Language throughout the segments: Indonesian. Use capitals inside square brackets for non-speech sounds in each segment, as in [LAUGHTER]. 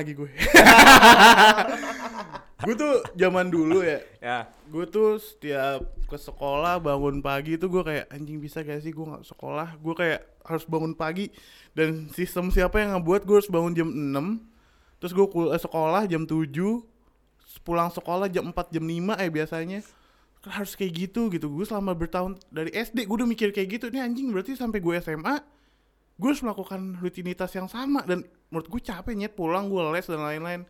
lagi gue. [LAUGHS] gue tuh zaman dulu ya, Ya. gue tuh setiap ke sekolah bangun pagi tuh gue kayak anjing bisa gak sih gue nggak sekolah gue kayak harus bangun pagi dan sistem siapa yang ngebuat gue harus bangun jam 6 terus gue kul- eh, sekolah jam 7 pulang sekolah jam 4 jam 5 eh biasanya harus kayak gitu gitu gue selama bertahun dari SD gue udah mikir kayak gitu ini anjing berarti sampai gue SMA gue harus melakukan rutinitas yang sama dan menurut gue capek nyet pulang gue les dan lain-lain.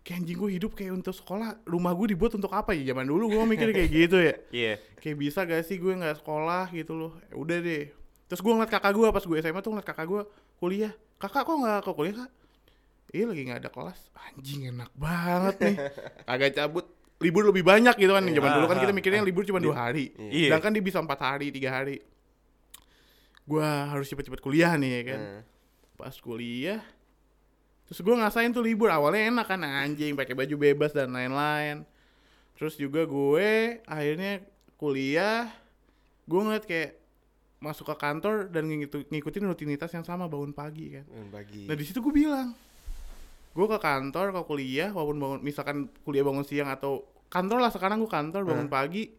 Kayak anjing gue hidup kayak untuk sekolah rumah gue dibuat untuk apa ya? Zaman dulu gue mikir kayak gitu ya. [LAUGHS] Iya. kayak bisa gak sih gue nggak sekolah gitu loh? Ya udah deh. Terus gue ngeliat kakak gue pas gue SMA tuh ngeliat kakak gue kuliah. Kakak kok nggak ke kuliah kak? Iya lagi nggak ada kelas. Anjing enak banget nih. [LAUGHS] Agak cabut. Libur lebih banyak gitu kan. Zaman dulu kan kita mikirnya libur cuma dua hari. Iya. sedangkan dia bisa empat hari tiga hari gue harus cepet-cepet kuliah nih ya kan Hmm. pas kuliah terus gue ngasain tuh libur awalnya enak kan anjing pakai baju bebas dan lain-lain terus juga gue akhirnya kuliah gue ngeliat kayak masuk ke kantor dan ngikutin rutinitas yang sama bangun pagi kan Hmm, Bagi. nah di situ gue bilang gue ke kantor ke kuliah walaupun bangun misalkan kuliah bangun siang atau kantor lah sekarang gue kantor bangun pagi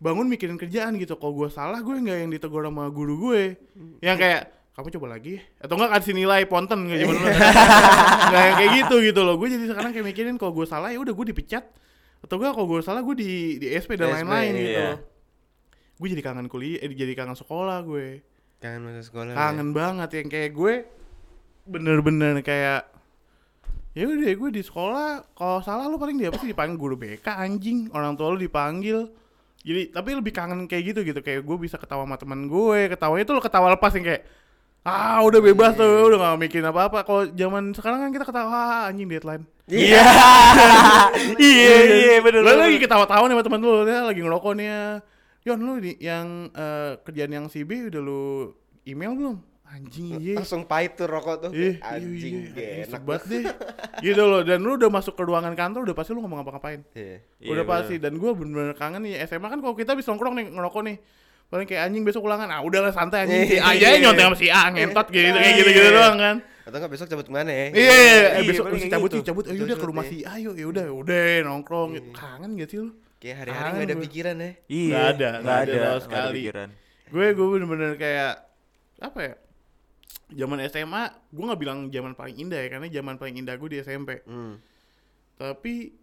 bangun mikirin kerjaan gitu. Kalau gue salah gue nggak yang ditegur sama guru gue. Yang kayak kamu coba lagi. Atau enggak kasih nilai ponten kayak zaman [LAUGHS] nggak yang kayak gitu gitu loh. Gue jadi sekarang kayak mikirin kalau gue salah ya udah gue dipecat. Atau enggak kalau gue salah gue di di SP dan lain-lain gitu iya. loh. Gue jadi kangen kuliah eh, jadi kangen sekolah gue. Kangen masa sekolah. ya? kangen banget yang kayak gue bener-bener kayak ya udah gue di sekolah kalau salah lu paling dia pasti dipanggil guru BK anjing. Orang tua lu dipanggil jadi tapi lebih kangen kayak gitu gitu kayak gue bisa ketawa sama teman gue ketawanya tuh lo ketawa lepas yang kayak ah udah bebas tuh udah gak mikirin apa apa kalau zaman sekarang kan kita ketawa "Ah, anjing deadline Iya. [LAUGHS] [LAUGHS] Iya, iya. Lu bener. lagi ketawa-tawa nih sama teman lu, dia lagi ngerokok nih ya. Yon lu di, yang eh, kerjaan yang si B udah lu email belum? Anjing iya. Langsung pahit tuh rokok tuh. Ih, Anjing, iya, iya, gak enak. sebat deh. [LAUGHS] gitu loh, dan lu udah masuk ke ruangan kantor udah pasti lu ngomong apa-ngapain. Iya. Iya, udah bener. pasti dan gue bener-bener kangen nih SMA kan kalau kita bisa nongkrong nih ngerokok nih. Paling kayak anjing besok ulangan, ah udahlah santai anjing si A Iya. aja nyontek sama si A ngentot gitu kayak gitu-gitu doang kan. Atau enggak besok cabut ke mana ya? Iya, iya, iya. Iya, Eh, besok mesti cabut gitu. sih, cabut. Ayo udah ke rumah si A yuk, ya udah, udah nongkrong. Kangen gak sih lu? Kayak hari-hari enggak ada pikiran ya. Iya. Nggak ada, nggak ada sekali. pikiran. gue gue bener-bener kayak apa ya zaman SMA gue nggak bilang zaman paling indah ya karena zaman paling indah gue di SMP Hmm. tapi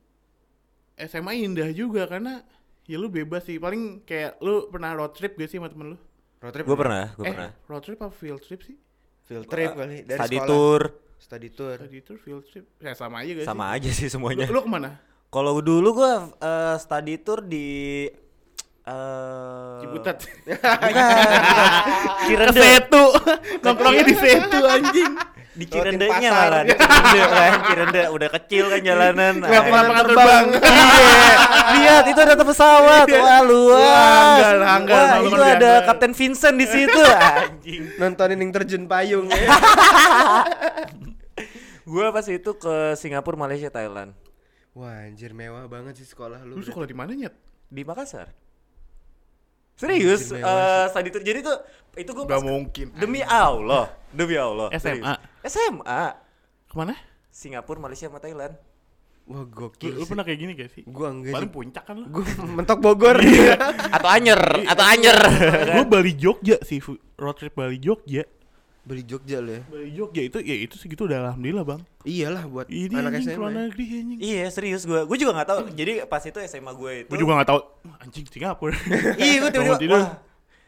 SMA indah juga karena ya lu bebas sih paling kayak lu pernah road trip gak sih sama temen lu Road trip. Gue pernah, gue eh pernah. road trip apa field trip sih Field trip kali dari Study sekolah. tour Study tour. tadi itu field trip ya sama aja gak sama sih aja sih semuanya. lu, lu ke mana Kalau dulu gue eh, study tour di eh Ciputat bukan. [LAUGHS] ke Cirende. Setu nongkrongnya di Setu anjing Di Cirendenya malah, di Cirende kan, Cirende udah kecil kan jalanan. Lihat Ah, lapangan terbang Iya, lihat itu ada pesawat, wah luas. Hanggar, hanggar, Wah, itu ada. Kapten Vincent di situ, [LAUGHS] anjing. Nontonin yang terjun payung ya. [LAUGHS] Gua pas itu ke Singapura, Malaysia, Thailand, Wah, anjir mewah banget sih sekolah lu. lu sekolah di mana nyet di Makassar. Serius, mewah eh study tour. Jadi tuh itu gua Gak mungkin demi Allah, demi Allah. SMA. serius. SMA. ke mana Singapura, Malaysia, sama Thailand. Wah, lu, gokil. lu sih. pernah kayak gini gak sih Gua enggak paling puncak kan lu Gua mentok Bogor. atau Anyer, atau Anyer. gue Bali Jogja sih road trip Bali Jogja Beli Jogja lu ya. Bali Jogja itu ya itu segitu udah alhamdulillah bang Iyalah buat ini anak anjing SMA. negeri anjing Iya serius gue, gue juga nggak tahu. Jadi pas itu SMA gue itu. gue juga gak tahu anjing Singapura [LAUGHS] Iya gue tiba-tiba. Wah,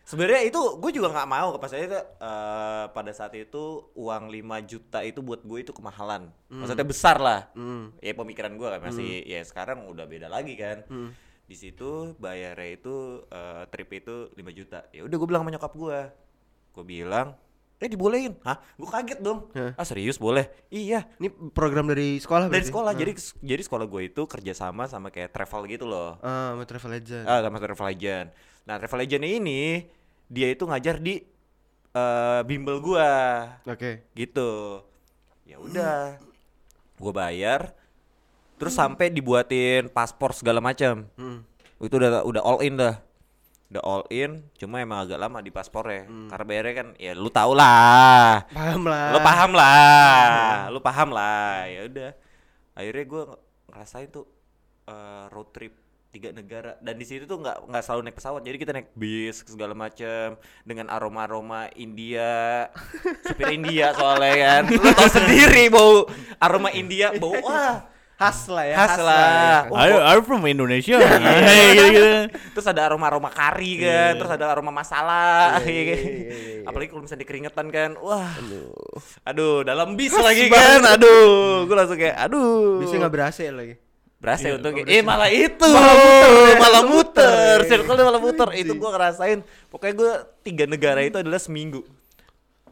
sebenarnya itu gue juga nggak mau pas itu eh, pada saat itu uang 5 juta itu buat gue itu kemahalan. Maksudnya besar lah. Hmm. Ya pemikiran gue kan masih ya sekarang udah beda lagi kan. Hmm. Di situ bayarnya itu eh, trip itu 5 juta. Ya udah gue bilang sama nyokap gue. Gue bilang, "Eh dibolehin." Hah? Gue kaget dong. Hah? Ah serius boleh? Iya. Ini program dari sekolah Dari berarti? sekolah. Jadi jadi sekolah gue itu kerjasama sama kayak travel gitu loh. Ah, sama travel agent. Ah, sama Travel Agent. Nah, Travel Agent ini dia itu ngajar di eh, bimbel gua Oke. gitu. Ya udah. Gua bayar terus sampai dibuatin paspor segala macam. Hmm. Itu udah udah all in dah. Udah all in cuma emang agak lama di paspornya. Karena bayarnya kan ya lu tau lah. Paham lah. lu paham lah. Lu paham lah. Ya udah. Akhirnya gue ngerasain tuh eh, road trip tiga negara. Dan di situ tuh nggak nggak selalu naik pesawat. Jadi kita naik bis segala macam dengan aroma aroma India. Supir India soalnya kan. Lu tau sendiri bau aroma India bau wah Khas lah ya. khas lah ya. Oh, Ayo, I'm from Indonesia. [LAUGHS] gitu-gitu. terus ada aroma aroma kari kan terus ada aroma Iya, ya kan? iya, iya, iya. apalagi kalau misalnya keringetan kan wah aduh dalam bis lagi kan aduh gue langsung kayak aduh Bisa nggak berhasil lagi. berasa Iya, untuk nggak eh malah itu Malah muter ya. malah muter circle malah muter itu gue ngerasain pokoknya gue tiga negara itu adalah seminggu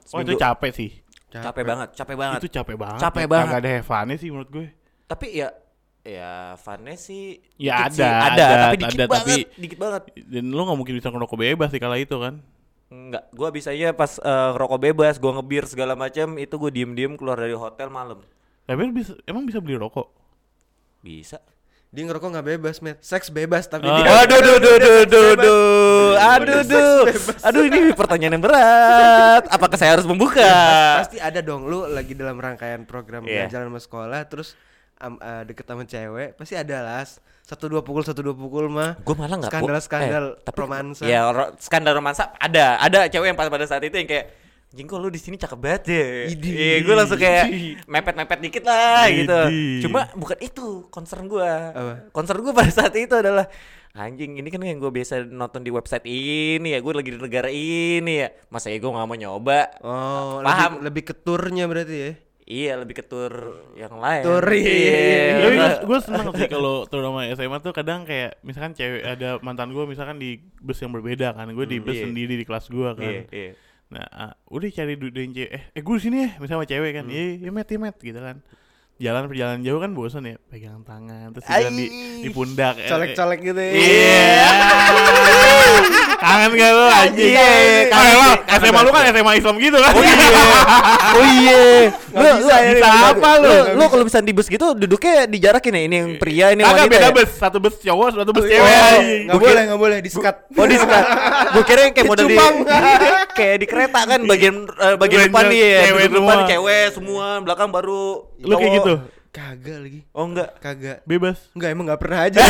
Oh, itu Seminggu. capek sih. capek banget capek banget Itu capek banget. Capek Ya, banget. Kagak ada have fun-nya sih menurut gue. Tapi ya ya funnya sih Ya dikit sih. ada, ada, ada, tapi dikit ada, banget tapi- dikit banget Dan lu nggak mungkin bisa ngerokok bebas sih kala itu kan. Enggak, gua bisanya pas eh, rokok bebas, gua ngebir segala macam, itu gua diem-diem keluar dari hotel malam. Tapi lu bisa, emang bisa beli rokok? Bisa. Dia ngerokok nggak bebas, met. Seks bebas tapi Oh. dia. Aduh, duh, duh, duh, duh, Bebas. duh. Aduh, duh. Aduh, ini pertanyaan yang berat. Apakah saya harus membuka? Pasti ada dong. Lu lagi dalam rangkaian program Iya. jalan sama sekolah, terus am, eh, deket sama cewek, pasti ada lah. Satu dua pukul, satu dua pukul mah. Gua malah nggak Skandal-skandal eh, tapi- romansa. Ya, ro- skandal romansa ada. Ada cewek yang pada pada saat itu yang kayak Jing kok lu di sini cakep banget ya. Idih. Iya, gue langsung kayak mepet-mepet dikit lah gitu. Idih. Cuma bukan itu concern gua. Apa? Concern gua pada saat itu adalah anjing ini kan yang gue biasa nonton di website ini ya, gue lagi di negara ini ya. Masa ya gue nggak mau nyoba? Oh, Paham. lebih, lebih ke turnya berarti ya. Iya, lebih ke tour yang lain. Tur, iya. Tapi gue Iya. gue seneng sih kalau terutama SMA tuh kadang kayak misalkan cewek ada mantan gue misalkan di bus yang berbeda kan, gue di Hmm, bus iya. sendiri di kelas gue kan. Iya, iya. Nah, ah, udah cari du- duit cewek. Eh, eh gue di sini ya, misalnya sama cewek kan. Hmm. Iya, iya met, iya met gitu kan. Jalan perjalanan jauh kan bosan ya, pegangan tangan terus jalan di di pundak. eh. Colek-colek gitu ya. Iya. [LAUGHS] Kangen gak lu anjing? Iya, Kangen kangen kangen SMA lu kan SMA Islam gitu kan. Oh iya. Oh iya. Lu bisa bisa apa lu? Lu kalau bisa di bus gitu duduknya dijarakin ya. Ini yang pria, ini wanita. beda ya? bus, satu bus cowok, satu bus Oh, cewek. Nggak boleh, nggak boleh di sekat. Oh di sekat. Gue kira yang kayak model di kayak di kereta kan bagian eh, bagian depan nih ya. cewek depan semua. cewek semua, belakang baru Lu kayak cowok. gitu. Kagak lagi. Oh enggak. Kagak. Bebas. Enggak emang nggak pernah aja. [LAUGHS]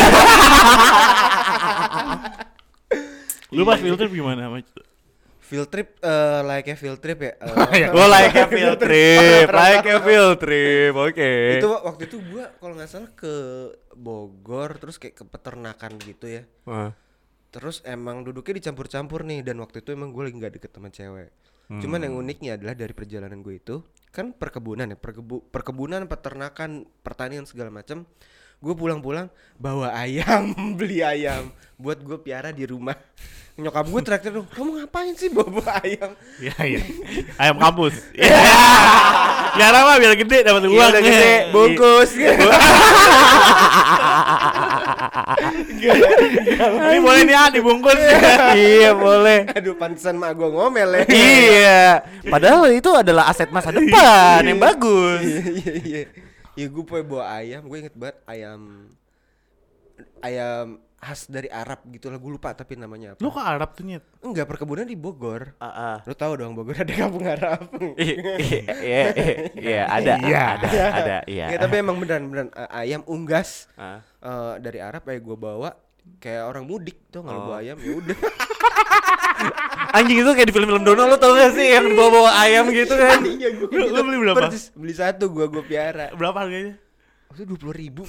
Lu pas field trip gimana sama field trip eh like field trip ya. Gue like a field trip, like a field trip. Oke. itu waktu itu gua kalau nggak salah ke Bogor terus kayak ke peternakan gitu ya. Wah. Terus emang duduknya dicampur-campur nih dan waktu itu emang gue lagi nggak deket sama cewek. Cuman yang uniknya adalah dari perjalanan gue itu kan perkebunan ya, perkebu perkebunan, peternakan, pertanian segala macam. Gue pulang-pulang bawa ayam, [LAUGHS] beli ayam buat gue piara di rumah. [LAUGHS] Nyokap gue traktir dong, kamu ngapain sih bawa, -bawa ayam? Iya, iya. Ayam kampus. Iya. Biar apa? Biar gede dapat uang. Iya, udah gede, Iya. Bungkus. [LAUGHS] Ini boleh nih ah dibungkus. iya boleh. Aduh, pantesan mak gue ngomel ya. iya. Padahal itu adalah aset masa depan yang bagus. Iya iya iya. Ya gue bawa ayam, gue inget banget ayam ayam khas dari Arab gitu lah, gue lupa tapi namanya apa. Lu ke Arab tuh nyet. Enggak, perkebunan di Bogor. Ah, ah. Lu tahu dong Bogor ada kampung Arab. [LAUGHS] Iya, iya, iya, iya, ada, [LAUGHS] Iya. ada, ada, iya. Ya, tapi emang beneran beneran eh, ayam unggas Ah. eh, dari Arab kayak gue bawa kayak orang mudik tuh nggak Oh. bawa ayam ya udah. [LAUGHS] Anjing itu kayak di film-film Dono lu tau gak sih yang bawa-bawa ayam gitu kan? Iya gue Lu- lu beli berapa? Persis, beli satu gue gue piara. Berapa harganya? Waktu dua puluh ribu.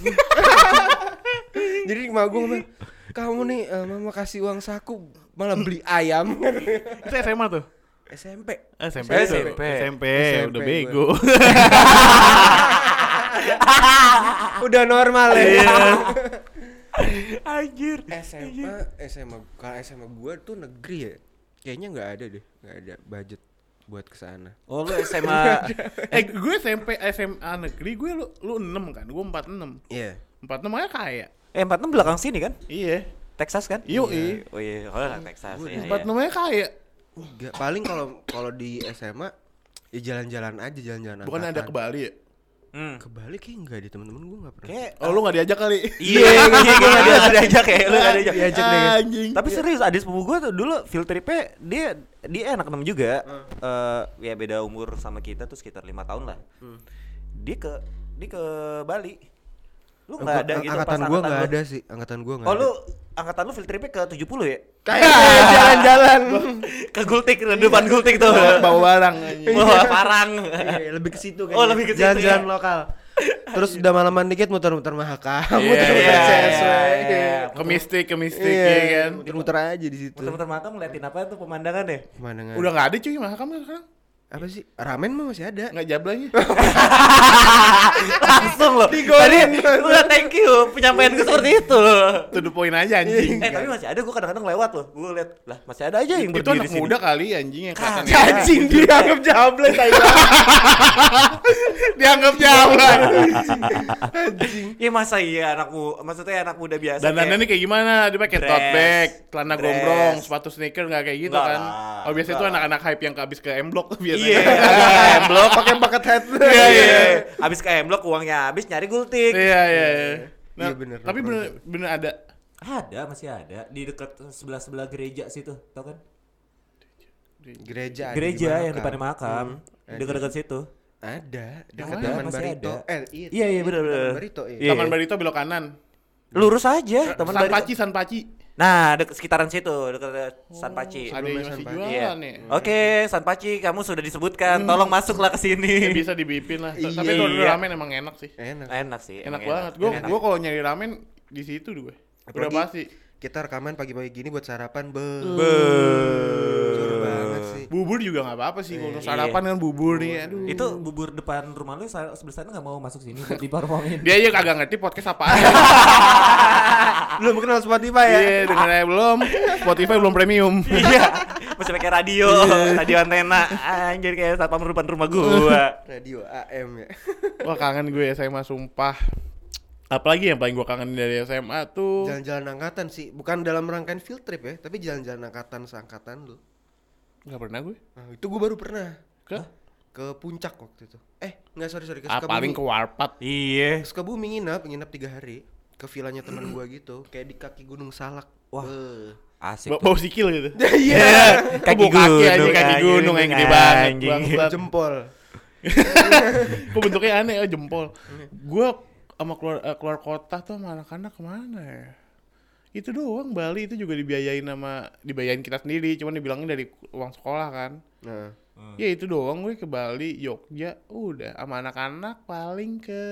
Jadi emak gue ngomong, kamu nih eh, mama kasih uang saku malah beli ayam. Itu SMA tuh. SMP. SMP. Tuh. SMP. SMP. SMP Udah bego. Udah normal ya. Iya. Anjir. SMA, SMA, kalau SMA gua tuh negeri ya. Kayaknya nggak ada deh, nggak ada budget buat ke sana. Oh lu SMA Eh gue SMP SMA negeri gue lu lu 6 kan. Gue 46. Iya. 46 aja kaya. Eh 46 belakang sini kan? Iya. Texas kan? Yo, iya. Oh iya, kalau nggak Texas ya. 46 aja kaya. Enggak, paling kalau kalau di SMA ya jalan-jalan aja, jalan-jalan. Bukan ada ke. Bali ya? Hmm. Ke Bali kayak enggak di temen-temen gue enggak pernah. Kayak Oh lu gak diajak kali? Iya, iya, gue gak dia gak diajak ya, lu gak diajak. Diajak deh. Anjing. Tapi serius adik sepupu gue tuh dulu field tripnya dia dia anak enam juga. Eh ya beda umur sama kita tuh sekitar lima tahun lah. Dia ke dia ke Bali. Lu nggak ada gitu angkatan pas gue angkatan nggak lu? ada sih, angkatan gue nggak Oh ada. lu angkatan lu field tripnya ke 70 ya? kayak [LAUGHS] [LAUGHS] jalan-jalan. ke Gultik, depan Gultik tuh. Bawa barang anjing. Bawa parang. Iya, lebih ke situ kan. Oh, lebih ke situ, Jalan-jalan ya. lokal. Terus udah malaman dikit muter-muter Mahakam, Iya, muter-muter iya, CSW. iya. Ke mistik, ke mistik Iya, ya kan. Muter-muter aja di situ. Muter-muter makam ngeliatin apa tuh pemandangan ya? Pemandangan. Udah gak ada cuy mahakam sekarang. Apa sih? Ramen mah masih ada. Nggak jablanya. [LAUGHS] Langsung loh. Tadi udah thank you penyampaian gue seperti itu loh. To the point aja anjing. Eh tapi masih ada gue kadang-kadang lewat loh. Gue liat lah masih ada aja yang Itu berdiri anak muda kali anjing yang kelihatan Anjing dianggap jable tai. [LAUGHS] dianggap jablan. Iya masa iya anak mu maksudnya anak muda biasa. Dan dandannya kayak gimana? Dia pakai tote bag, celana gombrong, sepatu sneaker nggak kayak gitu kan? Oh biasanya itu anak-anak hype yang habis ke M Block biasanya. Iya, [LAUGHS] blok Pakai bucket hat. Iya iya. Abis ke blok uangnya habis nyari gultik. Iya iya. iya. Nah, Iya, bener, Tapi bener, bener ada. Ada masih ada di dekat sebelah sebelah gereja situ, tau kan? Gereja. di Gereja yang Mahakam. depan makam, Hmm, dekat-dekat situ. Ada, dekat mana? Taman Barito. ada. Eh, iya. Iya, iya, bener, bener. Taman Barito, iya. Iya. Taman Barito belok kanan. Lurus aja, teman San Paci, San Paci. Nah, dek sekitaran situ, dekat San Paci. Ada yang San masih Paci. jualan Iya. nih. Oke, San Paci, kamu sudah disebutkan. Tolong masuklah ke Ya, sini. bisa dibipin lah. Iya. Tapi kalau ramen emang enak sih. Enak. Enak sih. Enak banget. Gue gue kalau nyari ramen di situ gue. Udah pasti. Kita rekaman pagi-pagi gini buat sarapan, be. Be. Banget sih. Bubur juga nggak apa-apa sih. Kalau Iya. sarapan kan bubur nih. Aduh. Itu bubur depan rumah lu sebelah sana nggak mau masuk sini buat diparfongin. Dia aja kagak ngerti podcast apaan. [LAUGHS] Belum kenal Spotify ya? Iya, denger aja belum. Spotify belum premium. [LAUGHS] Iya. Masih pakai radio, radio antena. Anjir kayak satpam depan rumah gua. Radio AM ya. [LAUGHS] Wah kangen gue SMA sumpah. Apalagi yang paling gue kangen dari SMA tuh Jalan-jalan angkatan sih, bukan dalam rangkaian field trip ya, tapi jalan-jalan angkatan seangkatan lu. Nggak pernah gue. Nah, itu gue baru pernah Ke? ke puncak waktu itu. Eh, nggak sorry sorry ke Ah, paling Sukabumi. ke Warpat. Iya. Sukabumi nginap, nginap tiga hari ke villanya teman gua gitu, kayak di kaki Gunung Salak. Wah. Beuh. Asik. Ba- tuh. Bau sikil gitu. [LAUGHS] Iya. Kaki Kaki kaki aja gunung, kaki anjing, gunung yang gede banget. bangsat. Jempol. [LAUGHS] Kok bentuknya aneh ya jempol. Gue sama keluar eh, keluar kota tuh sama anak-anak ke mana ya? Itu doang Bali itu juga dibiayain sama dibayain kita sendiri, cuman dibilangin dari uang sekolah kan. Nah, Ya itu doang gue ke Bali, Jogja, udah sama anak-anak paling ke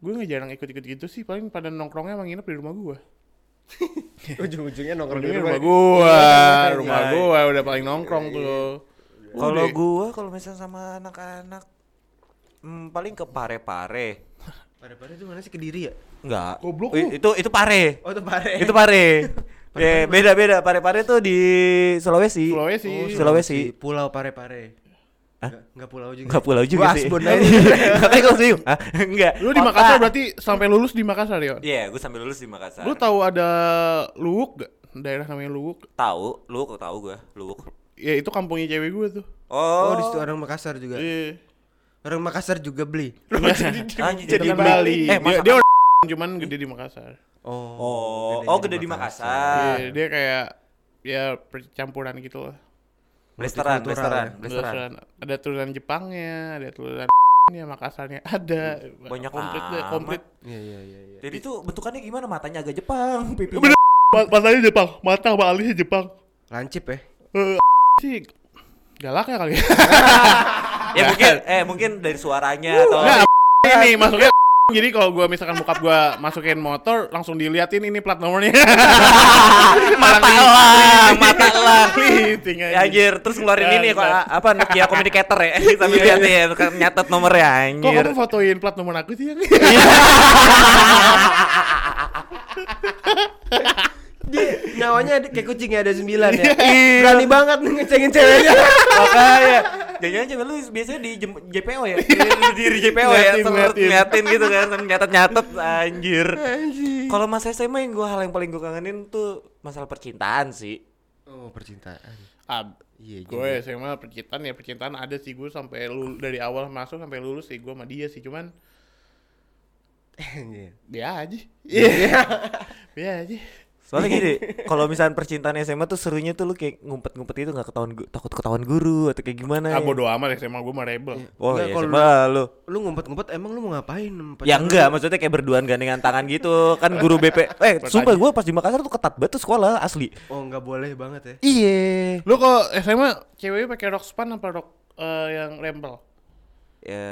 gue nggak jarang ikut-ikut gitu sih, paling pada nongkrongnya emang nginep di rumah gue. [LAUGHS] ujung-ujungnya nongkrong di rumah. rumah gua, Iya. rumah gua udah paling nongkrong tuh. Kalau gua kalau misalnya sama anak-anak hmm, paling ke pare-pare. [LAUGHS] Pada-pada itu mana sih kediri ya? Enggak. Goblok I-. Itu itu pare. Oh, itu pare. itu pare. [LAUGHS] Ya, beda beda. Pare-pare tuh di Sulawesi. Sulawesi. Oh, Sulawesi. Pulau Pare-Pare. Hah? Enggak, enggak pulau juga. Enggak pulau juga Gua sih. Aja. [LAUGHS] Gua bingung. Hah? Enggak. Lu di Kota. Makassar berarti sampai lulus di Makassar ya? Iya, gua sambil lulus di Makassar. Lu tahu ada Luwuk gak? Daerah namanya Luwuk. tahu? Lu kok tahu gua? Lu. Ya itu kampungnya cewek gue tuh. Oh, Oh, di situ orang Makassar juga. Iya. Orang Makassar juga beli. [LAUGHS] Jadi kan Bali. Bali. Eh, dia, dia orang [LAUGHS] cuman gede di Makassar. Oh. Oh, oh gede di Makassar. Iya, dia kayak ya percampuran gitu lah. Blasteran, Multikultural blasteran, ya. blasteran. Blasteran. Ada turunan Jepangnya, ada turunan [LAUGHS] ya Makassarnya ada. Banyak komplit deh, komplit. Iya, iya, iya, iya. Jadi tuh bentukannya gimana? Matanya agak Jepang, pipinya. Bener. Ma- Matanya Jepang, mata sama alisnya Jepang. Lancip ya. Eh, sih galak ya kali ya. ya mungkin eh mungkin dari suaranya atau [LAUGHS] ini masuknya jadi [LAUGHS] kalau gua misalkan bokap gua masukin motor langsung diliatin ini plat nomornya. [LAUGHS] mata elang, mata. Keliting Ya anjir, terus ngeluarin ini kok apa Nokia communicator ya sambil liatin kan nyatet nomornya Kok anjir. kamu fotoin plat nomor aku sih yang? Dia nyawanya kayak kucing ya ada sembilan ya. Berani banget nih ngecengin ceweknya. Makanya Jangan cewek lu biasanya di JPO ya? Di, di, di JPO ya Ngeliatin, Sempet ngeliatin. ngeliatin gitu kan Nyatet-nyatet anjir. Kalau mas SMA yang gue hal yang paling gue kangenin tuh Masalah percintaan sih. Oh, percintaan. Ah, Iya gue SMA percintaan ya percintaan ada sih gue sampai lul- dari awal masuk sampai lulus sih gue sama dia sih cuman Iya. dia aja. Iya. Dia aja Soalnya gini, [LAUGHS] kalau misalnya percintaan SMA tuh serunya tuh lu kayak ngumpet-ngumpet itu nggak ketahuan takut ketahuan guru atau kayak gimana. ah ya. bodo amat SMA gue mah rebel Oh Enggak, iya, SMA lu. Lu ngumpet-ngumpet emang lu mau ngapain? Ya lu? enggak, maksudnya kayak berduaan gandengan tangan gitu. Kan guru BP. [LAUGHS] Eh, sumpah gue pas di Makassar tuh ketat banget tuh sekolah asli. Oh nggak boleh banget ya. Iya. lu kok SMA ceweknya pakai rok span apa rok eh, yang rempel Ya.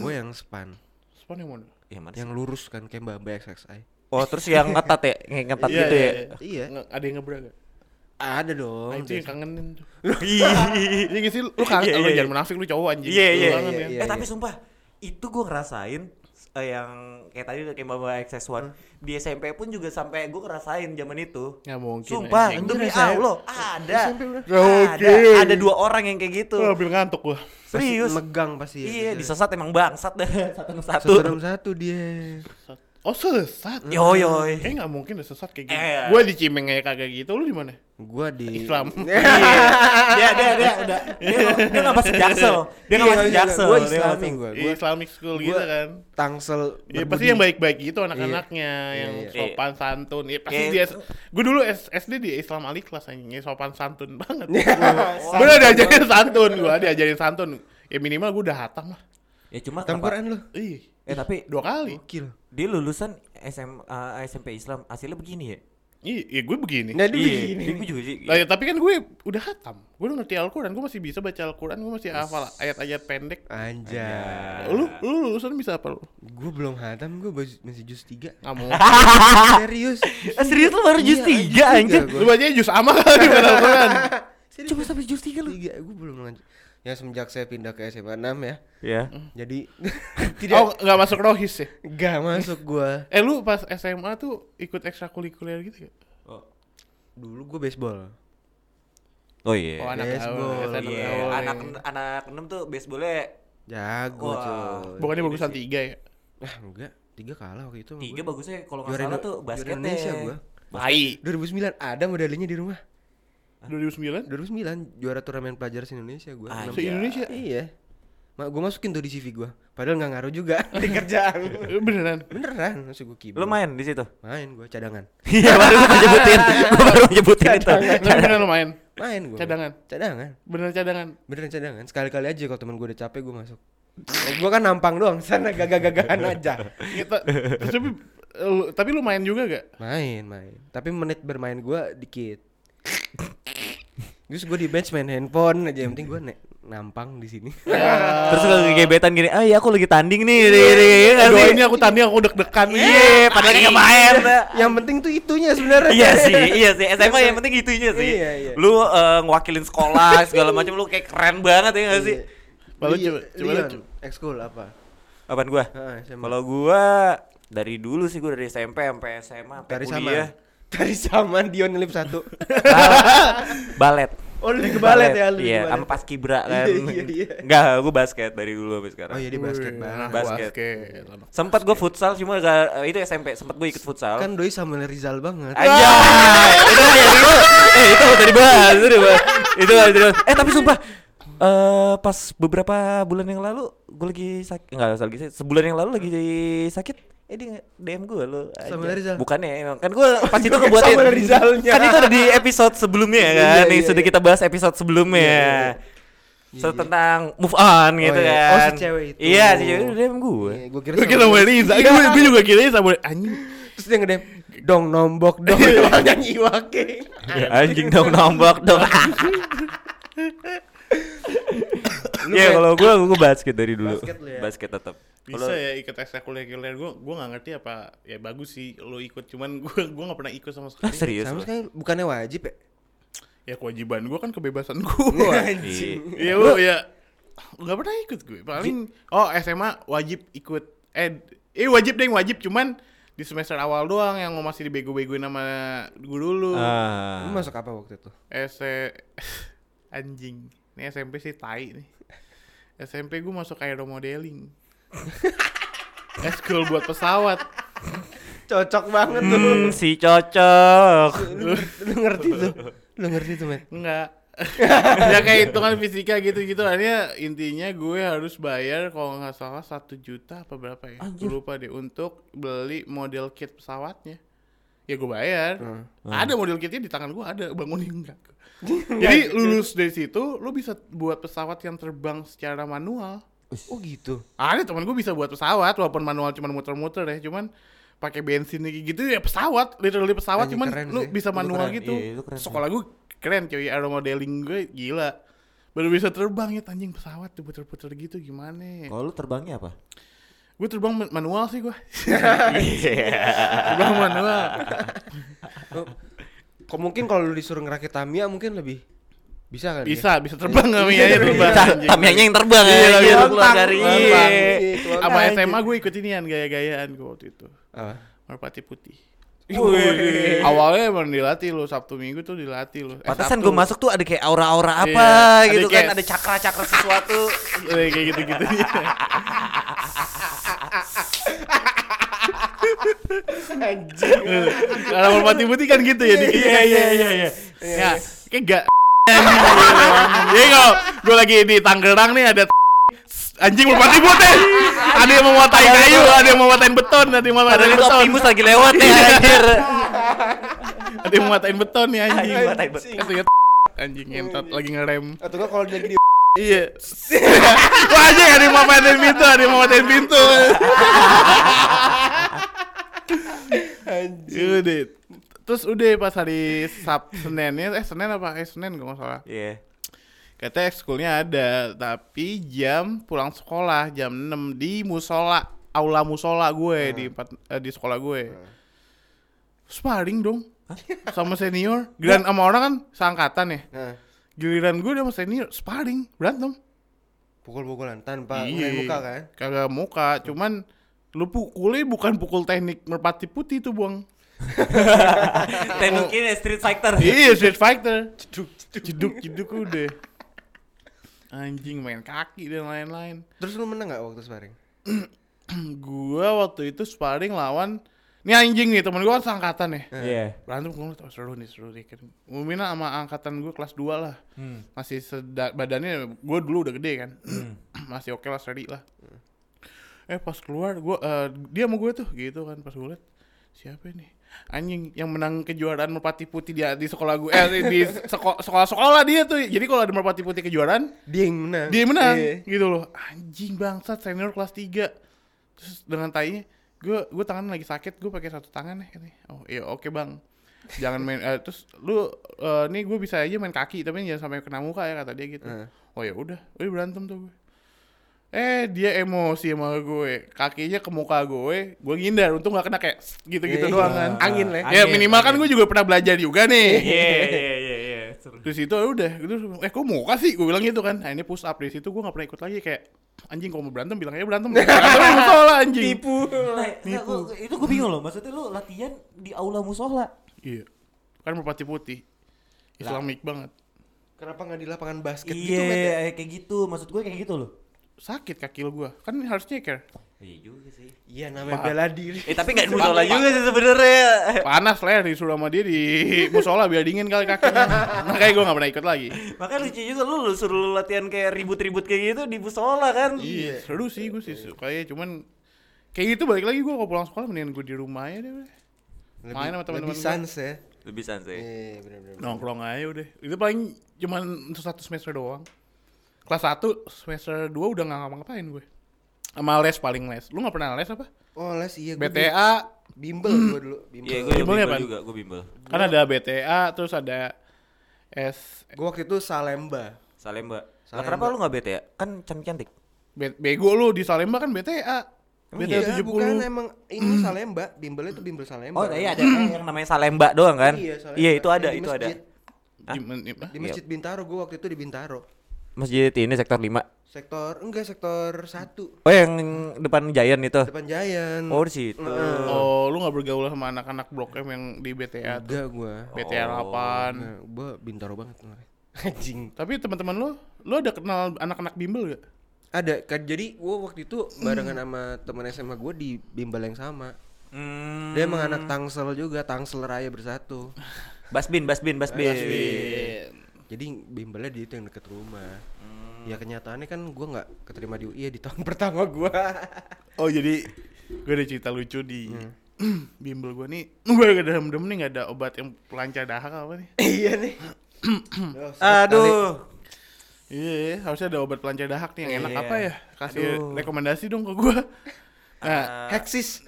Gue yang span, span yang mana Ya mana yang lurus kan kayak Mbak Mbak XXI. Oh, terus yang ngetat ya, yang ngetat Iya, gitu iya, ya. iya. Iya. Nge- ada yang ngebra gak? Ada dong. Nah, itu yang kangenin tuh [LAUGHS] Iya. Iya gak sih? Lu kangen, lu jangan munafik lu cowok anjing Iya, Lu iya, kangen iya, ya. iya. eh tapi sumpah itu gue ngerasain eh, yang kayak tadi kayak Mama XS1 di SMP pun juga sampai gue ngerasain zaman itu. Nggak mungkin Sumpah, anjing. demi Allah, ada. Ada, ada dua orang yang kayak gitu. Lu ambil ngantuk gua Pasti Serius. megang pasti ya. Iya, bisa. disesat emang bangsat dah [LAUGHS] satu-satu. Satu dalam satu dia. Oh sesat Yo yoy. Eh nggak mungkin udah sesat kayak gitu Eh. Gua di Cimeng aja kagak gitu Lu di mana? Gua di Islam [LAUGHS] Dia dia dia udah dia nggak masuk jaksel. [LAUGHS] Dia nggak Iya, masuk iya, jaksel. Gua dia Islami masuk- gua. Di Gua Islamic school gua- gitu kan Tangsel. Iya pasti yang baik-baik gitu anak-anaknya yang Iya, iya. sopan santun. Iya pasti Iya. dia Gue dulu SD di Islam Ali kelas anjing ya, sopan santun banget. Iya. gue [LAUGHS] udah diajarin santun, gue diajarin santun. Ya minimal gue udah hatam lah. Ya cuma Quran lu. Ih, Eh tapi dua kali. Gokil. dia lulusan SM, eh, SMP Islam hasilnya begini ya. Iya, iya gue begini. Nah, dia Iya, begini. gue juga sih. Lah, ya, tapi kan gue udah hatam. Gue udah ngerti Al-Quran, gue masih bisa baca Al-Quran, gue masih hafal ayat-ayat pendek. Anjay. Lu, lu lulusan bisa apa lu? Gue belum hatam, gue masih jus 3 Nggak mau. [LAUGHS] Serius. Eh, serius lu baru jus Iya, tiga jus tiga anjir. Lu bacanya jus ama kali bukan Al-Quran. [LAUGHS] Serius. Coba sampai jus tiga lu. Tiga, gue belum lanjut. Ya semenjak saya pindah ke SMA 6 ya. Ya. Jadi [LAUGHS] Oh, nggak masuk rohis ya? gak masuk gua. [LAUGHS] Eh lu pas SMA tuh ikut ekstrakurikuler gitu ya? Dulu gue baseball. Oh iya. Oh anak Baseball, Iya, gaul. anak anak enam tuh baseballnya Jago Wah. coy. Bukannya bagusan tiga ya? Ah enggak, tiga kalah waktu itu. tiga gua. bagusnya kalau nggak salah tuh basketnya. Indonesia gua. Baik. 2009 ada medalinya di rumah. 2009? 2009 juara turnamen pelajar se-Indonesia gua. Anjay. Enam- Se-Indonesia? Iya. Ma, gue masukin tuh di CV gua. Padahal nggak ngaruh juga [LAUGHS] di kerjaan. Eh, Beneran? Beneran, masuk gue kibul. Lu main di situ? Main gua cadangan. Iya, baru gua nyebutin. [LAUGHS] Gua baru nyebutin itu. Tapi beneran lu main? Main gua. Cadangan? Cadangan. Beneran cadangan? Beneran cadangan. Sekali-kali aja kalau teman gue udah capek gue masuk. Eh, gua kan nampang doang, sana gagah-gagahan [LAUGHS] aja. Kita, tapi, lu, tapi lu main juga gak? Main, main. Tapi menit bermain gua dikit. Terus gue di bench main handphone aja, yang penting gue ne- nampang di sini. [LAUGHS] Terus lu gebetan gini, "Ah, ya aku lagi tanding nih." Iya, iya, iya, Aduh sih? ini aku tanding aku deg-degan Iya, padahal nggak main. yang penting tuh itunya sebenarnya. Iya sih, iya sih. [LAUGHS] SMA yang penting itunya sih. Iya, iya. Lu eh, ngewakilin sekolah segala macam lu kayak keren banget ya gak sih? Li- coba- ekskul apa? Apaan gua? Ah. Kalau gua dari dulu sih gua dari SMP sampai SMA sampai Dari kuliah. sama. Dari sama Dion lip satu. Balet. Oh, lu di kebalet ya lu. di Iya, sama pas kibra kan. Iya, iya, iya. Enggak, gua basket dari dulu sampai sekarang. Oh iya di basket Wih, banget. Basket. basket. anak Sempat gua futsal cuma gak, itu SMP, sempat gua ikut futsal. Kan doi Samuel Rizal banget. Anjay, itu ya itu. Eh, itu udah dibahas, itu dibahas. Itu udah dibahas. Eh, tapi sumpah eh pas beberapa bulan yang lalu gue lagi sakit enggak lagi sakit sebulan yang lalu lagi sakit eh dia DM gue lo Samuel Rizal. bukannya emang kan gue pas itu ngebuatin Samuel Rizalnya. kan itu ada di episode sebelumnya Iya, kan iya, yang iya, sudah iya. kita bahas episode sebelumnya Iya, iya, iya. So, Iya, iya. tentang move on gitu iya. kan Oh, si cewek itu. iya si cewek itu DM gue Iya, gua kira Gue kira Samuel- Riza, gue gue juga kira Samuel anjing. Terus dia ngedem dong nombok dong nyanyi Iwake. anjing dong nombok dong [LAUGHS] Iya kalau gue gue basket dari dulu Basket lu ya? basket tetap Bisa ya ikut ekstrakurikuler gue, gue gak ngerti apa ya bagus sih lo ikut, cuman gue gue gak pernah ikut sama ah sekali. serius Sama lu? sekali bukannya wajib ya? Ya kewajiban gue kan kebebasan gue. [LAUGHS] Anjing. Iya lu ya nggak pernah ikut gue. Paling oh SMA wajib ikut. Eh eh wajib deh wajib cuman di semester awal doang yang masih dibego-begoin sama guru dulu. ah Lu masuk apa waktu itu? S [LAUGHS] anjing. Ini SMP sih tai nih. SMP gue masuk aeromodeling. Eskul [LAUGHS] buat pesawat. Cocok banget tuh. Hmm, si cocok. Lu, lu ngerti tuh. Lu ngerti tuh, Met. Enggak. [LAUGHS] ya kayak hitungan fisika gitu-gitu akhirnya intinya gue harus bayar kalau nggak salah satu juta apa berapa ya gue lupa deh untuk beli model kit pesawatnya ya gue bayar. Ada model kitnya di tangan gue ada. Bangunin enggak [LAUGHS] jadi lulus dari situ lo bisa buat pesawat yang terbang secara manual. Oh gitu. ada teman gue bisa buat pesawat walaupun manual cuma muter-muter ya. Cuman pakai bensin kayak gitu ya pesawat. Literally pesawat Anjing, cuman keren lu sih. bisa manual keren, gitu. Iya, keren sih. sekolah gue keren cuy. Aero modeling gue gila. Baru bisa terbang ya anjing. Pesawat tuh puter-puter gitu gimana Kalau lu terbangnya apa? Gue terbang man- manual sih gue terbang manual. Oh, kok mungkin kalau lu disuruh ngerakit Tamiya mungkin lebih bisa kan? bisa bisa terbang nggak Mia ya terbang. anjing. Tamianya yang terbang Iya, ya, iya, iya, terbang, keluar dari terbang. Iya, sama SMA gue ikut inian gaya-gayaan gue waktu itu. Apa? merpati putih. Wih. awalnya emang dilatih lo sabtu minggu tuh dilatih lo Pantesan gue masuk tuh ada kayak aura-aura apa Iya, ada gitu kan, kayak- ada cakra-cakra sesuatu. Eh, [LAUGHS] kayak gitu-gitu [LAUGHS] Anjing. Kalau merpati putih kan gitu ya dikit. Iya, iya, iya, iya. Ya, kayak gak Jadi kalau [LAUGHS] gue lagi di Tangerang nih ada anjing merpati putih. Ada yang mau matain kayu, ada yang mau matain beton, ada yang mau matain beton. Optimus lagi lewat ya anjir. Ada yang mau matain beton nih anjing. Anjing, matain beton. Anjing ngentot lagi ngerem. Atau enggak kalau dia lagi di Iya. [LAUGHS] Wah anjing ada yang mau matain pintu, ada yang mau matain pintu. [LAUGHS] anjing. Udah. Terus udah pas hari Sab Seninnya, eh Senin apa? Eh Senin kalau nggak salah. Iya. Katanya ekskulnya ada, tapi jam pulang sekolah jam 6 di musola, aula musola gue di empat, eh, di sekolah gue. Sparring dong. Sama senior, [LAUGHS] giliran sama orang kan seangkatan ya. Nah, Giliran gue sama senior sparring, berantem. pukul-pukulan tanpa Iya. muka kan? Kagak muka, cuman lu pukulnya bukan pukul teknik merpati putih tuh, Buang. [LAUGHS] Tekniknya street fighter. iya, Street Fighter. Ceduk, ceduk, ceduk udah. Anjing main kaki dan lain-lain. Terus lu menang gak waktu sparring? [CLEARS THROAT] gua waktu itu sparring lawan ini anjing nih temen gua kan seangkatan ya Iya. berantem gua ngeliat, oh, seru nih seru nih kan Umumnya sama angkatan gua kelas 2 lah masih seda badannya gua dulu udah gede kan [CLEARS THROAT] masih oke lah seri lah eh pas keluar gua eh, dia sama gue tuh gitu kan pas gue liat siapa ini? Anjing yang menang kejuaraan merpati putih dia di sekolah gue eh di seko- sekolah-sekolah dia tuh. Jadi kalau ada merpati putih kejuaraan Dia yang menang. dia menang Iya. gitu loh. Anjing bangsat senior kelas 3 terus dengan tainya gue gue tangan lagi sakit gue pakai satu tangan nih katanya. Oh iya oke bang. Jangan main eh, terus lu eh, nih gue bisa aja main kaki tapi jangan sampai kena muka ya kata dia gitu. Heeh. oh ya udah. Udah berantem tuh gue eh dia emosi sama gue kakinya ke muka gue gue ngindar untung gak kena kayak gitu-gitu Iya, doang kan Angin lah. ya Angin, minimal kan gue juga pernah belajar juga nih Iya, iya, iya, iya. Seru. Terus itu ya udah, gitu. Eh kok muka sih? Gue bilang gitu kan. Nah ini push up di situ gue gak pernah ikut lagi kayak anjing kalau mau berantem bilang aja berantem. [LAUGHS] Berantem musola anjing. Tipu. Nah, nah, gua- itu gue bingung loh. Maksudnya lu latihan di aula musola. Iya. Kan merpati putih. Islamik banget. Kenapa nggak di lapangan basket Iya, gitu, ya? eh, kayak gitu. Maksud gue kayak gitu loh. Sakit kaki gue. Kan harus ceker. Iya juga sih. Iya namanya Paham. bela diri. Eh tapi nggak di [LAUGHS] musola juga sih sebenarnya. [LAUGHS] Panas leher disuruh sama dia di musola biar dingin kali kakinya. [LAUGHS] Makanya gue gak pernah ikut lagi. Makanya lucu juga lu, lu suruh lu latihan kayak ribut-ribut kayak gitu di musola kan. Iya. Seru sih gue sih suka ya. Cuman kayak gitu balik lagi gue kalau pulang sekolah mendingan gue di rumah aja deh. Lebih, Main sama teman-teman lebih sans ya. Lebih santai. Iya benar-benar. Nongkrong aja udah. Itu paling cuman untuk satu semester doang. Kelas 1 semester 2 udah gak ngapa-ngapain gue. Sama les paling les. Lu gak pernah les apa? Oh les iya. BTA Bimbel gue dulu. Bimbel. Iya, gue Bimbel bimbel, ya, Pan? juga, gue bimbel. kan ada BTA terus ada S Gue waktu itu Salemba. Salemba. Salemba. kenapa lu nggak bete ya? Kan cantik-cantik. Be- bego lu di Salemba kan BTA. Emang BTA Iya, 70. bukan emang ini Salemba. Bimbelnya itu bimbel Salemba. Oh iya ada yang namanya Salemba doang kan? Iya, Salemba. Iya itu ada, Yang di itu ada. masjid. Hah? Di, apa? Di Masjid Bintaro, gue waktu itu di Bintaro. Masjid ini sektor 5. Sektor enggak sektor satu Oh yang depan Giant itu. depan Giant. Oh di situ. Oh, lu gak bergaul sama anak-anak Blok M yang di BTA tuh. enggak gua. BTA 8. Nah, gua Bintaro banget. [LAUGHS] Anjing. Tapi teman-teman lu, lu ada kenal anak-anak bimbel gak? Ada kan jadi gua waktu itu barengan sama teman SMA gua di bimbel yang sama. Hmm. Dia emang anak Tangsel juga, Tangsel Raya bersatu. Basbin, Basbin, Basbin. Jadi bimbelnya di itu yang deket rumah. Hmm. Ya kenyataannya kan gua nggak keterima di UI ya di tahun [LAUGHS] pertama gua. Oh jadi gue ada cerita lucu di [CLEARS THROAT] bimbel gue nih gue gak ada dem nih gak ada obat yang pelancar dahak apa nih [LAUGHS] iya nih. [CLEARS THROAT] Aduh, iya iya, harusnya ada obat pelancar dahak nih yang enak Iya. apa ya kasih Aduh. rekomendasi dong ke gue [LAUGHS] nah Heksis.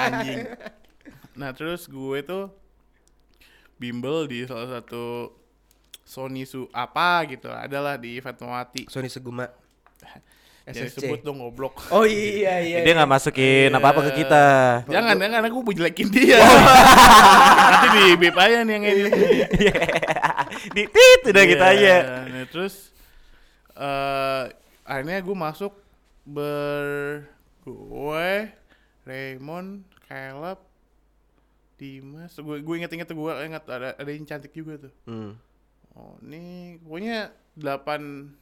anjing nah terus gue tuh bimbel di salah satu Sony su apa gitu adalah di Fatmawati Sony Seguma. [LAUGHS] Jangan SSC. sebut dong goblok Oh iya iya. [LAUGHS] Dia nggak masukin Iya. apa-apa ke kita. Jangan, jangan aku mau jelekin dia. [LAUGHS] Nanti di bip aja nih yang ini. Di tit udah gitu Iya, aja. Nah, terus eh akhirnya gue masuk ber gue Raymond, Caleb, Dimas. Gue gue inget-inget tuh gue inget ada ada yang cantik juga tuh. Hmm. Oh, ini pokoknya 8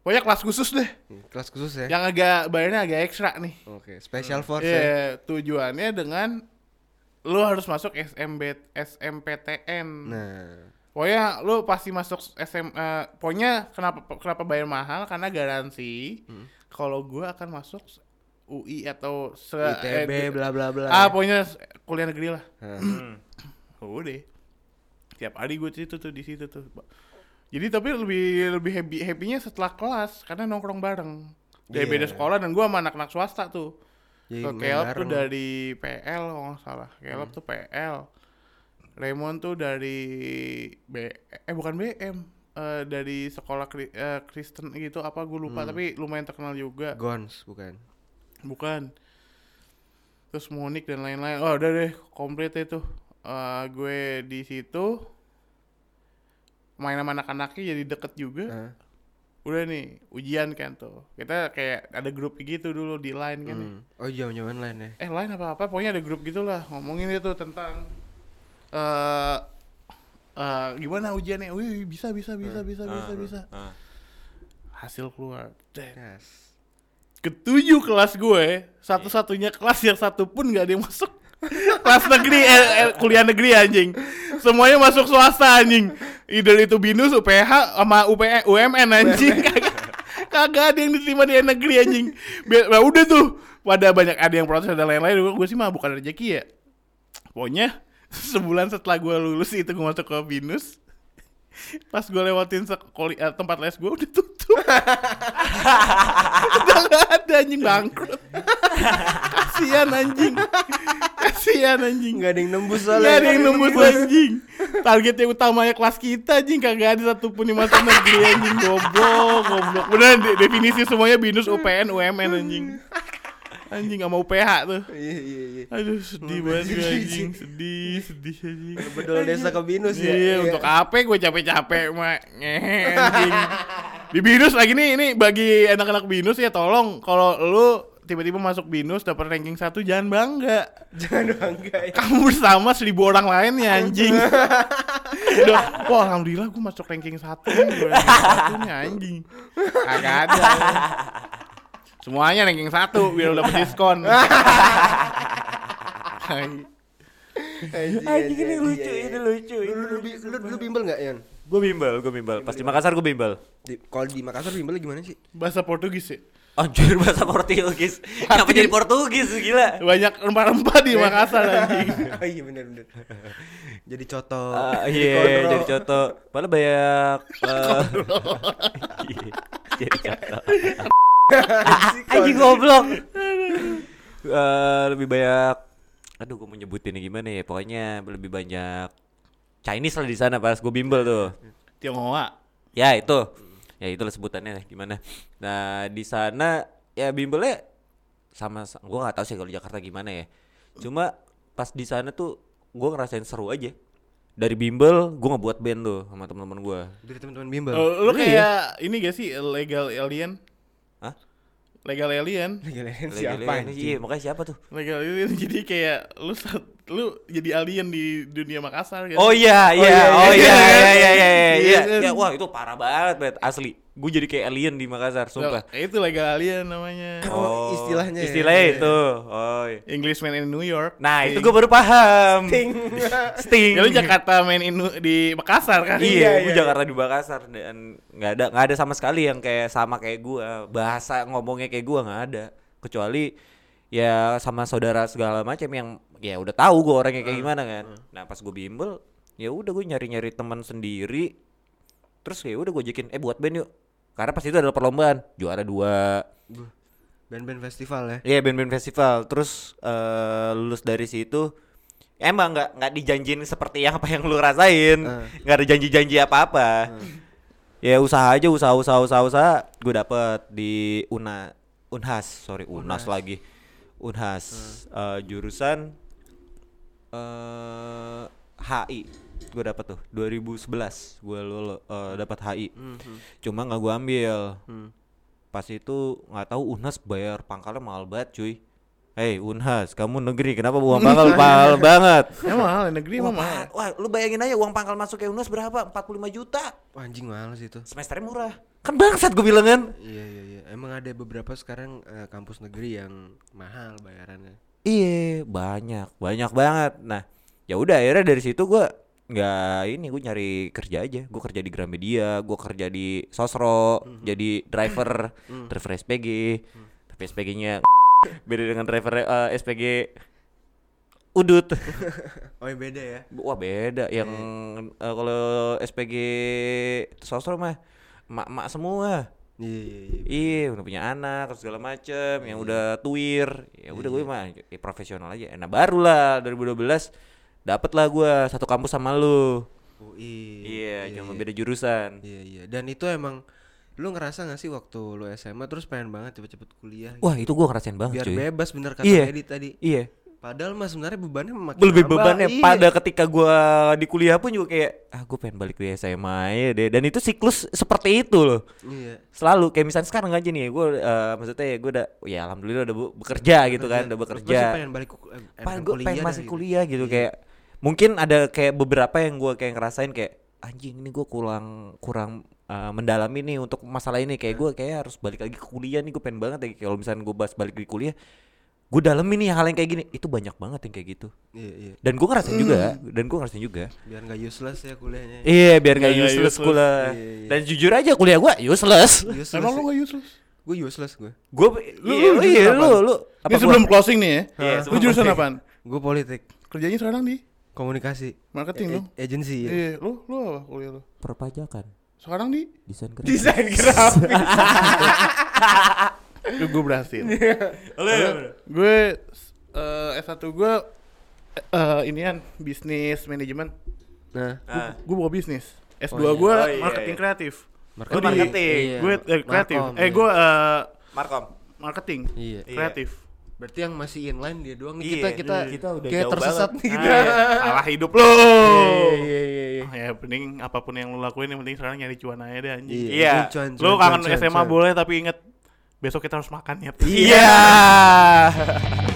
Pokoknya kelas khusus deh. Kelas khusus ya. Yang agak bayarnya agak ekstra nih. Oke, special force Iya, ya. tujuannya dengan lu harus masuk SMB SMPTN. Nah, Pokoknya lu pasti masuk SM eh, pokoknya kenapa kenapa bayar mahal karena garansi Hmm. kalau gua akan masuk UI atau se ITB eh, bla bla bla. Ah, pokoknya s- kuliah negeri lah. Hmm. [CLEARS THROAT] Udah. Tiap hari gue situ tuh di situ tuh. Jadi tapi lebih lebih happy happynya setelah kelas karena nongkrong bareng. Dari Iya. beda sekolah dan gua sama anak-anak swasta tuh. Jadi Ke main Caleb tuh dari PL kalau nggak salah. Caleb tuh PL. Raymond tuh dari B eh bukan BM. Eh, dari sekolah Kri- eh, Kristen gitu apa gue lupa tapi lumayan terkenal juga. Gons bukan. Bukan. Terus Monik dan lain-lain. Oh, udah deh, komplit itu. Eh, gue di situ main sama anak-anaknya jadi deket juga. Nah, Udah nih, ujian kan tuh. Kita kayak ada grup gitu dulu di line kan. ya. hmm. Oh, jam-jaman lain ya. Eh, line apa-apa, pokoknya ada grup gitulah ngomongin itu tentang eh eh, gimana ujiannya? Wih, bisa bisa bisa bisa bisa bisa. Ah. Hasil keluar. Yes. ketujuh kelas gue satu-satunya kelas yang satu pun nggak ada yang masuk kelas negeri eh, eh, kuliah negeri anjing. Semuanya masuk swasta anjing. Either itu binus UPH sama UP, UMN anjing. Kagak kagak ada yang diterima di negeri anjing. Biar, nah, udah tuh. Pada banyak ada yang protes dan lain-lain. Gue sih mah bukan rezeki ya. Pokoknya [LAUGHS] sebulan setelah gue lulus itu gue masuk ke binus pas gue lewatin sekoli, eh, tempat les gue udah tutup. Udah gak ada anjing bangkrut. Kasihan anjing. Kasihan anjing. Enggak ada yang nembus Gak soalnya. ada yang nembus anjing. Target yang utamanya kelas kita anjing. Kagak ada satupun yang masuk negeri anjing. Goblok Goblok. Beneran de- definisi semuanya binus UPN UMN anjing Anjing sama UPH tuh. Iya iya iya. Aduh sedih banget gue [LAUGHS] anjing. Sedih Sedih anjing. Bedol desa ke binus ya. Iya untuk apa gue capek-capek mak Ngehe anjing. Di binus lagi nih Ini bagi anak-anak binus ya Tolong. Kalau lu tiba-tiba masuk binus dapat ranking satu jangan bangga. Jangan bangga ya. kamu bersama seribu orang lain ya anjing. Udah, wah alhamdulillah gue masuk ranking satu nih gue ranking satu nih anjing. Agak ada Semuanya ranking satu biar lu dapet diskon [LAUGHS] Anjing, Anjing ini lucu, ini lucu, ini Lu, lu, lu, lu bimbel nggak Yan? Gue bimbel, gue bimbel. Pas di Makassar gue bimbel. Di, kalau di Makassar bimbel gimana sih? Bahasa Portugis ya Anjir bahasa Portugis. [LAUGHS] Kenapa jadi Portugis gila? Banyak rempah-rempah di [LAUGHS] Makassar anjing [LAUGHS] oh iya benar benar. Jadi coto. Jadi Iya, jadi contoh. Padahal banyak eh, iya, Jadi contoh. Anjing goblok. Eh, lebih banyak aduh gue mau nyebutin gimana ya pokoknya lebih banyak Chinese lah di sana pas gue bimbel tuh Tionghoa ya itu ya itulah sebutannya gimana nah di sana ya bimbelnya sama gue nggak tahu sih kalau di Jakarta gimana ya cuma pas di sana tuh gue ngerasain seru aja dari bimbel gue ngebuat band tuh sama teman-teman gue Dari teman-teman bimbel. Oh, Lu Iya. kayak ini gak sih legal alien Hah? Legal alien Gila, Lagi- siapa lagi- anjing? iya makanya siapa tuh Legal alien [LAUGHS] jadi kayak lu lu jadi alien di dunia Makassar kan? Oh iya, iya, iya, oh iya. iya, iya, iya, iya, iya, Iya iya, kan? Ya, wah itu parah banget, bet, asli. Gue jadi kayak alien di Makassar, sumpah. Nah, itu legal alien namanya. Oh, istilahnya ya. Istilahnya Iya. itu. Oh. iya. Englishman in New York. Nah, itu Sting. gue baru paham. Ting. [LAUGHS] Sting. Ya lu Jakarta main in, di Makassar kan? Iya, Iya, gue iya, Jakarta di Makassar dan nggak ada nggak ada sama sekali yang kayak sama kayak gue. Bahasa ngomongnya kayak gue nggak ada. Kecuali ya sama saudara segala macam yang ya udah tahu gue orangnya kayak gimana kan. Nah pas gue bimbel, ya udah gue nyari-nyari teman sendiri. Terus ya udah gue ajakin, eh buat band yuk. Karena pas itu adalah perlombaan, juara dua. Band-band festival ya. Iya band-band festival. Terus eh, lulus dari situ emang nggak nggak dijanjin seperti yang apa yang lu rasain. Eh. Nggak ada janji-janji apa-apa. Ya usaha aja usaha usaha usaha usaha. Gue dapet di Una Unhas, sorry Unas, lagi. Unhas Eh, jurusan eh HI. Gue dapet tuh 2011 gue lulus eh, dapat HI. Mhm. Cuma nggak gue ambil Hmm. pas itu nggak tahu Unhas bayar pangkalnya mahal banget cuy Hei Unhas, kamu negeri kenapa uang [LAUGHS] pangkal mahal banget? Emang mahal, negeri emang mahal. Wah, lu bayangin aja uang pangkal masuk ke Unhas berapa? 45 juta. Wah, anjing mahal sih itu. Semesternya murah. Kan bangsat gue bilang kan. Iya iya iya. Emang ada beberapa sekarang eh, kampus negeri yang mahal bayarannya. Iya, banyak, banyak banget. Nah, ya udah akhirnya dari situ gua nggak ini gue nyari kerja aja. Gue kerja di Gramedia, gue kerja di Sosro, jadi driver, driver SPG. Tapi SPG-nya beda dengan driver eh, SPG Udut. [LAUGHS] Oh, ya beda ya. Wah beda yang eh, kalau SPG Sosro mah mak-mak semua. Iya iya iya. Iya, udah punya anak segala macem, yang udah tuir, ya udah gue mah ya, profesional aja. Nah baru lah 2012 dapet lah gue satu kampus sama lu. UI. Iya, cuma beda jurusan. Iya iya. Dan itu emang lu ngerasa gak sih waktu lu SMA terus pengen banget cepet-cepet kuliah? gitu? Wah itu gue ngerasain banget Biar cuy. bebas bener kata Iya. Edi tadi. Iya. Padahal mah sebenarnya bebannya makin Lebih nambah, bebannya iya. pada ketika gue di kuliah pun juga kayak ah gue pengen balik di SMA aja deh. Dan itu siklus seperti itu loh. Iya. Selalu kayak misalnya sekarang aja nih gue maksudnya ya gue udah ya alhamdulillah udah bekerja gitu kan, udah Terus bekerja. pasti pengen balik eh, pengen gue pengen masih gitu. kuliah gitu kayak mungkin ada kayak beberapa yang gue kayak ngerasain kayak anjing ini gue kurang kurang uh, mendalami nih untuk masalah ini kayak gue kayak harus balik lagi ke kuliah nih gue pengen banget ya kalau misalnya gue bahas balik di kuliah gue dalemin nih hal yang kayak gini itu banyak banget yang kayak gitu Iya iya. dan gue ngerasain juga dan gue ngerasain juga Biar nggak useless ya kuliahnya. iya biar gak Nggak- nggak useless useless. kuliah Iya, iya. dan jujur aja kuliah gue useless Useless. Emang lu gak useless? Gue useless gue. gue Lu- iya lu iya lu lu Ini sebelum closing nih ya. Iya, Lu jurusan apaan? Gue politik, Kerjanya sekarang di komunikasi, marketing e- lu. e- agency ya. Iya, lu lu apa kuliah lu? perpajakan Sekarang di desain Desain grafis. Duh, [LAUGHS] gue berhasil. gue eh S1 gue eh inian bisnis manajemen. Nah, Ah. Gue bawa bisnis. S2 iya. gue Oh, iya, marketing iya. kreatif. marketing. Di- marketing. Iya. Gue eh, kreatif. Markom, Eh iya. gue eh Markom marketing Iya. Iya. kreatif. Berarti yang masih inline dia doang nih Iya, kita kita iya. Kita udah kayak jauh tersesat banget. nih kita. Ah, [LAUGHS] salah hidup lo. Iya iya iya. Ah, ya penting apa pun yang lu lakuin yang penting sekarang nyari cuan aja deh anjing. Iya. cuan, Lu cuan, kangen cuan, SMA cuan. boleh tapi inget besok kita harus makan ya. Iya. [LAUGHS] [LAUGHS]